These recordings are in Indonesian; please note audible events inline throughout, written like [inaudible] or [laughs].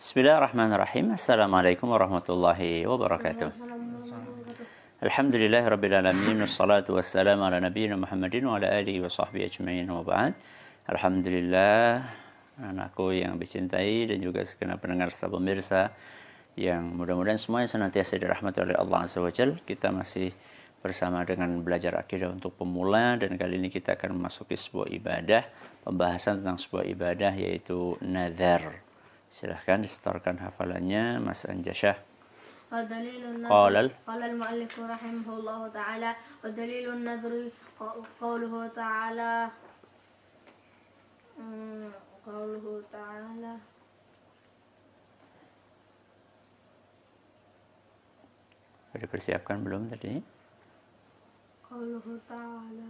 Bismillahirrahmanirrahim. Assalamualaikum warahmatullahi wabarakatuh. Alhamdulillah rabbil alamin wassalatu wassalamu ala nabiyina Muhammadin wa ala alihi wa sahbihi ajma'in wa ba'd. Alhamdulillah anakku yang dicintai dan juga segenap pendengar serta pemirsa yang mudah-mudahan semuanya senantiasa dirahmati oleh Allah Azza wa. Kita masih bersama dengan belajar akidah untuk pemula dan kali ini kita akan memasuki sebuah ibadah, pembahasan tentang sebuah ibadah yaitu nazar Silahkan disetorkan hafalannya Mas Anjasyah. ودليل النذر قال ال- قال المؤلف رحمه الله تعالى ودليل النذر ق- قوله تعالى أمم، قوله تعالى Sudah dipersiapkan belum tadi? قوله تعالى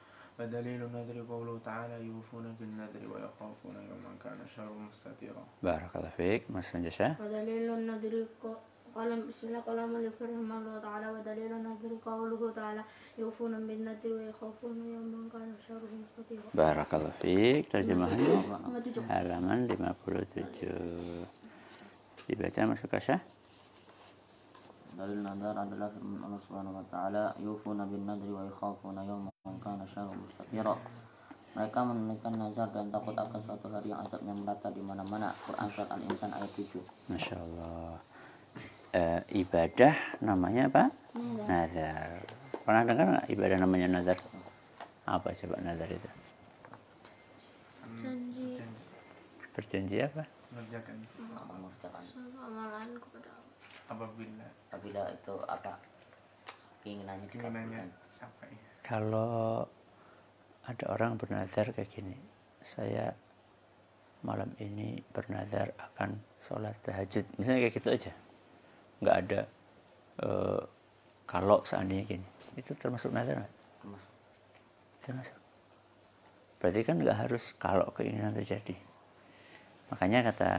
الله ودليل النذر قوله تعالى يوفون بالنذر ويخافون يوما كان شره مستطيرا Barakallahu Fiik, Mas Anjasyah. ودليل النذر ق- قال بسم الله قال المؤلف رحمه الله تعالى ودليل النذر قوله تعالى يوفون بالنذر ويخافون يوما كان شره مستطيرا Barakallahu Fiik, terjemahannya halaman 57. Dibaca Mas Ukasha. Dalil nazar adalah firman Allah Subhanahu wa taala, "Yufuna bin nadri wa yakhafuna yawman kana syarruhu mustatira." Mereka menunaikan nazar dan takut akan suatu hari yang azabnya merata di mana-mana. Quran surat Al-Insan ayat 7. Masya Allah. Eh, ibadah namanya apa? Nazar. Pernah dengar nggak ibadah namanya nazar? Apa coba nazar itu? janji Berjanji apa? mengerjakan Mengerjakan amalan kepada Allah. apabila apabila itu apa keinginannya keinginannya dikabulkan. capai Kalau ada orang bernazar kayak gini, saya malam ini bernazar akan sholat tahajud. Misalnya kayak gitu aja. Nggak ada eh, kalau seandainya gini. Itu termasuk nazar nggak? Termasuk. Termasuk. Berarti kan nggak harus kalau keinginan terjadi. Makanya kata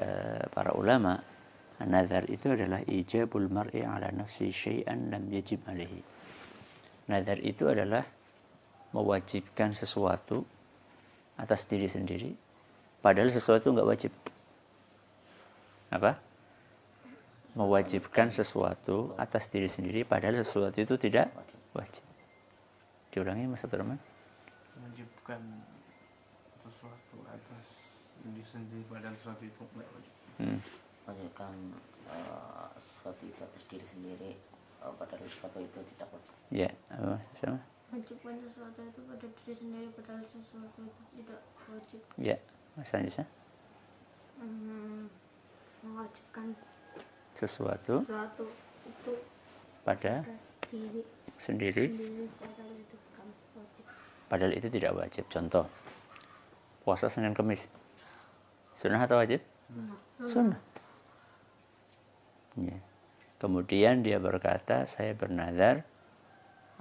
eh, para ulama, nazar itu adalah ijabul mar'i ala nafsi syai'an lam yajib alaihi. Nazar itu adalah mewajibkan sesuatu atas diri sendiri, padahal sesuatu nggak wajib. Apa? Mewajibkan sesuatu atas diri sendiri, padahal sesuatu itu tidak wajib. Diulangi Mas Abdurrahman. menwajibkan sesuatu atas diri sendiri padahal sesuatu itu tidak wajib Hmm. Wajibkan eh, sesuatu itu atas diri sendiri eh, padahal sesuatu itu tidak wajib. Ya, apa sama? wajibkan sesuatu itu pada diri sendiri padahal sesuatu itu tidak wajib Ya, Mas Anjisa. Hmm, mewajibkan Sesuatu sesuatu itu pada pada diri sendiri, sendiri padahal itu bukan wajib padahal itu tidak wajib. Contoh, puasa Senin Kemis. Sunnah atau wajib? Sunnah. Ya. Kemudian dia berkata, saya bernazar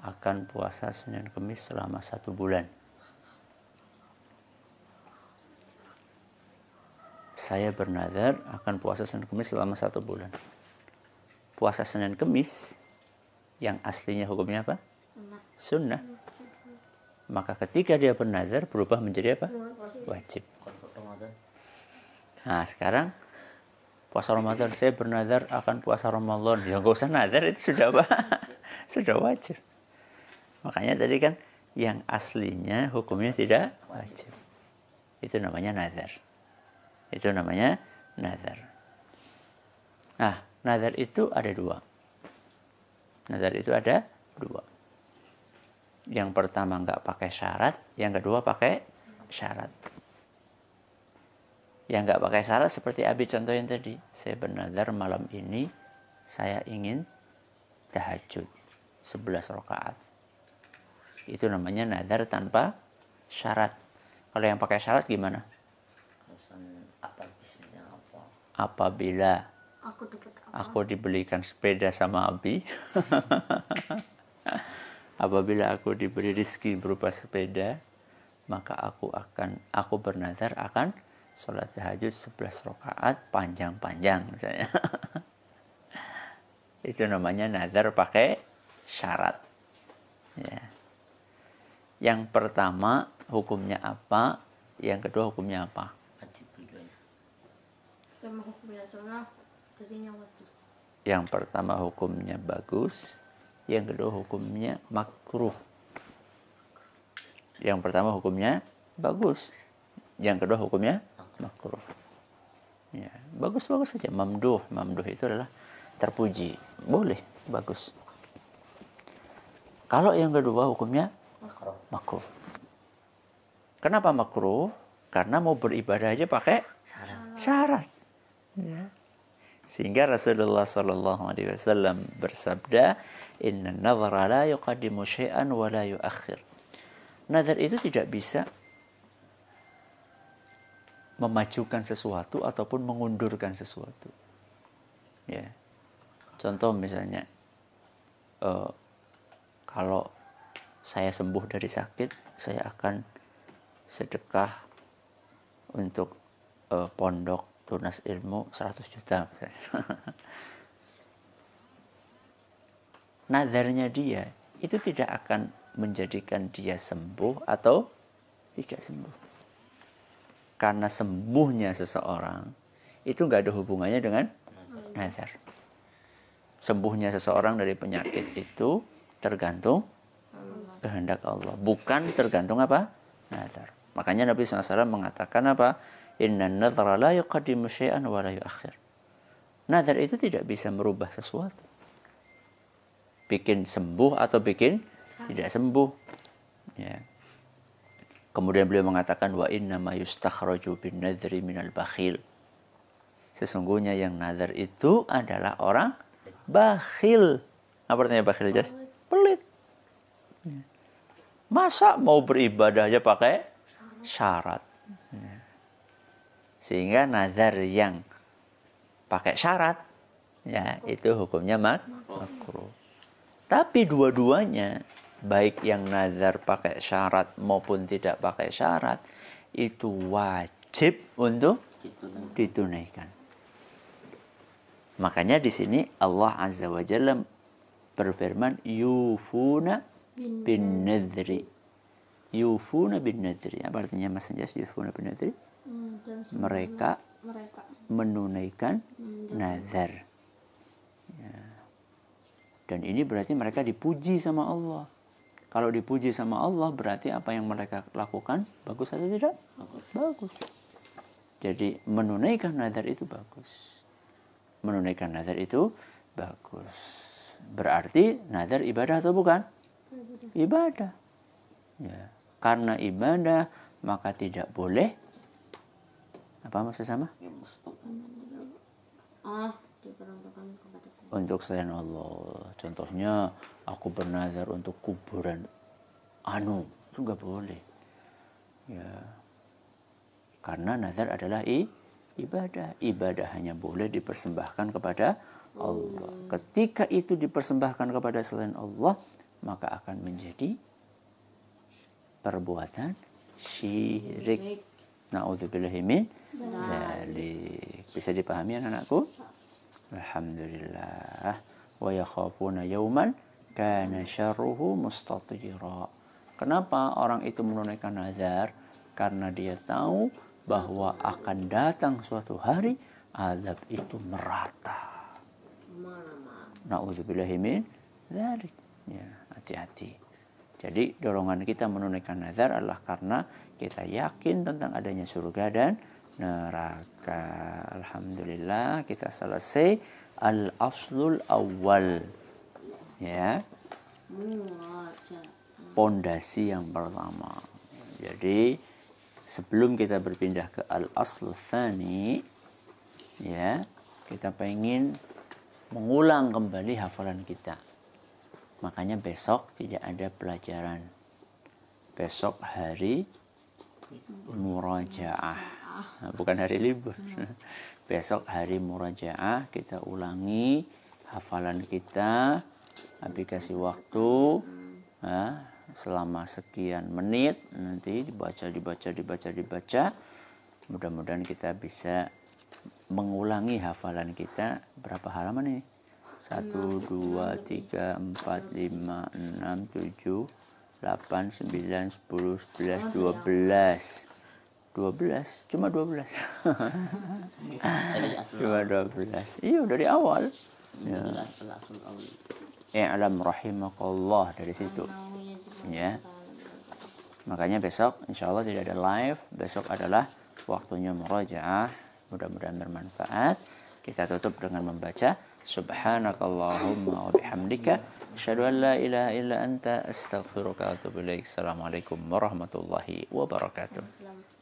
akan puasa Senin Kemis selama satu bulan. Saya bernazar akan puasa Senin Kemis selama satu bulan. Puasa Senin Kemis yang aslinya hukumnya apa? Sunnah. Maka ketika dia bernazar berubah menjadi apa? Wajib. Nah sekarang puasa Ramadan. Saya bernazar akan puasa Ramadan. Ya nggak usah nazar itu sudah apa? [laughs] Sudah wajib. Makanya tadi kan yang aslinya hukumnya tidak wajib. Itu namanya nazar itu namanya nazar nah nazar itu ada dua. Nazar itu ada dua. Yang pertama nggak pakai syarat yang kedua pakai syarat yang nggak pakai syarat seperti Abi contoh yang tadi. Saya bernazar malam ini saya ingin tahajud 11 rakaat. Itu namanya nazar tanpa syarat. Kalau yang pakai syarat gimana? Apabila Aku aku dibelikan sepeda sama Abi. [laughs] Apabila aku diberi rezeki berupa sepeda, maka aku akan aku bernazar akan sholat tahajud 11 rakaat panjang-panjang misalnya. [laughs] Itu namanya nazar pakai syarat. Ya. Yang pertama hukumnya apa? Yang kedua hukumnya apa? Yang pertama hukumnya bagus, yang kedua hukumnya makruh. Yang pertama hukumnya bagus, yang kedua hukumnya makruh. Ya, bagus-bagus saja. Mamduh, mamduh itu adalah terpuji. Boleh, bagus. Kalau yang kedua hukumnya makruh. Kenapa makruh? Karena mau beribadah aja pakai Syarat. syarat. Ya. Sehingga Rasulullah Sallallahu Alaihi Wasallam bersabda, Inna nazara la yuqaddimu syai'an wa la yuakhir. Nazar itu tidak bisa memajukan sesuatu ataupun mengundurkan sesuatu. Ya. Contoh misalnya, eh, kalau saya sembuh dari sakit, saya akan sedekah untuk eh, pondok tunas ilmu 100 juta. [laughs] Nazarnya dia itu tidak akan menjadikan dia sembuh atau tidak sembuh. Karena sembuhnya seseorang itu nggak ada hubungannya dengan nazar. Sembuhnya seseorang dari penyakit itu tergantung kehendak Allah, bukan tergantung apa? Nazar. Makanya Nabi SAW mengatakan apa? Inna nadhara la yuqaddimu syai'an wa la yuakhir. Nazar itu tidak bisa merubah sesuatu. Bikin sembuh atau bikin tidak sembuh. Ya. Kemudian beliau mengatakan wa inna ma yustakhraju bin nadri minal bakhil. Sesungguhnya yang nazar itu adalah orang bakhil. Apa artinya bakhil, Jas? Pelit. Masa mau beribadah aja pakai syarat? Ya. Sehingga nazar yang pakai syarat, ya itu hukumnya mak makruh. Tapi dua-duanya, baik yang nazar pakai syarat maupun tidak pakai syarat, itu wajib untuk ditunaikan. Makanya di sini Allah Azza wa Jalla berfirman yufuna bin nadri. Yufuna bin nadri. Apa artinya Mas Anjas yufuna bin nadri? Hmm, Mereka mereka menunaikan nazar. Ya. Dan ini berarti mereka dipuji sama Allah. Kalau dipuji sama Allah berarti apa yang mereka lakukan bagus atau tidak? Bagus. Jadi menunaikan nazar itu bagus. Menunaikan nazar itu bagus. Berarti nazar ibadah atau bukan? Ibadah. Ya. Karena ibadah maka tidak boleh apa maksud sama? Ya, ah diperuntukkan kepada saya. untuk selain Allah. Contohnya aku bernazar untuk kuburan anu itu nggak boleh. Ya, karena nazar adalah i, ibadah. Ibadah hanya boleh dipersembahkan kepada Allah. Ketika itu dipersembahkan kepada selain Allah, maka akan menjadi perbuatan syirik. Na'udzubillahi min dzalik. Bisa dipahami anak-anakku? Alhamdulillah. Wa yakhafuna yawman kana syarruhu mustatira. Kenapa orang itu menunaikan nazar? Karena dia tahu bahwa akan datang suatu hari azab itu merata. Mana-mana. Nauzubillahi min dzalik. Ya, hati-hati. Jadi dorongan kita menunaikan nazar adalah karena kita yakin tentang adanya surga dan neraka. Alhamdulillah kita selesai al-aslul awal. Ya, pondasi yang pertama. Jadi sebelum kita berpindah ke al-aslu tsani ya, kita pengen mengulang kembali hafalan kita. Makanya besok tidak ada pelajaran besok hari murajaah. Nah, bukan hari libur. [laughs] besok hari murajaah kita ulangi hafalan kita, aplikasi waktu ya, selama sekian menit nanti dibaca dibaca dibaca dibaca. Mudah-mudahan kita bisa mengulangi hafalan kita berapa halaman ini? 1, 2, 3, 4, 5, 6, 7, 8, 9, 10, 11, 12 12 cuma 12 Jadi asul cuma 12 iya dari awal. Ya. asul awli. i'lam rahimakallah dari situ. Ya. Makanya besok insya Allah tidak ada live. Besok adalah waktunya murajaah. Mudah-mudahan bermanfaat. Kita tutup dengan membaca subhanakallahumma wa bihamdika asyhadu an la ilaha illa anta astaghfiruka wa atubu ilaik. Assalamualaikum warahmatullahi wabarakatuh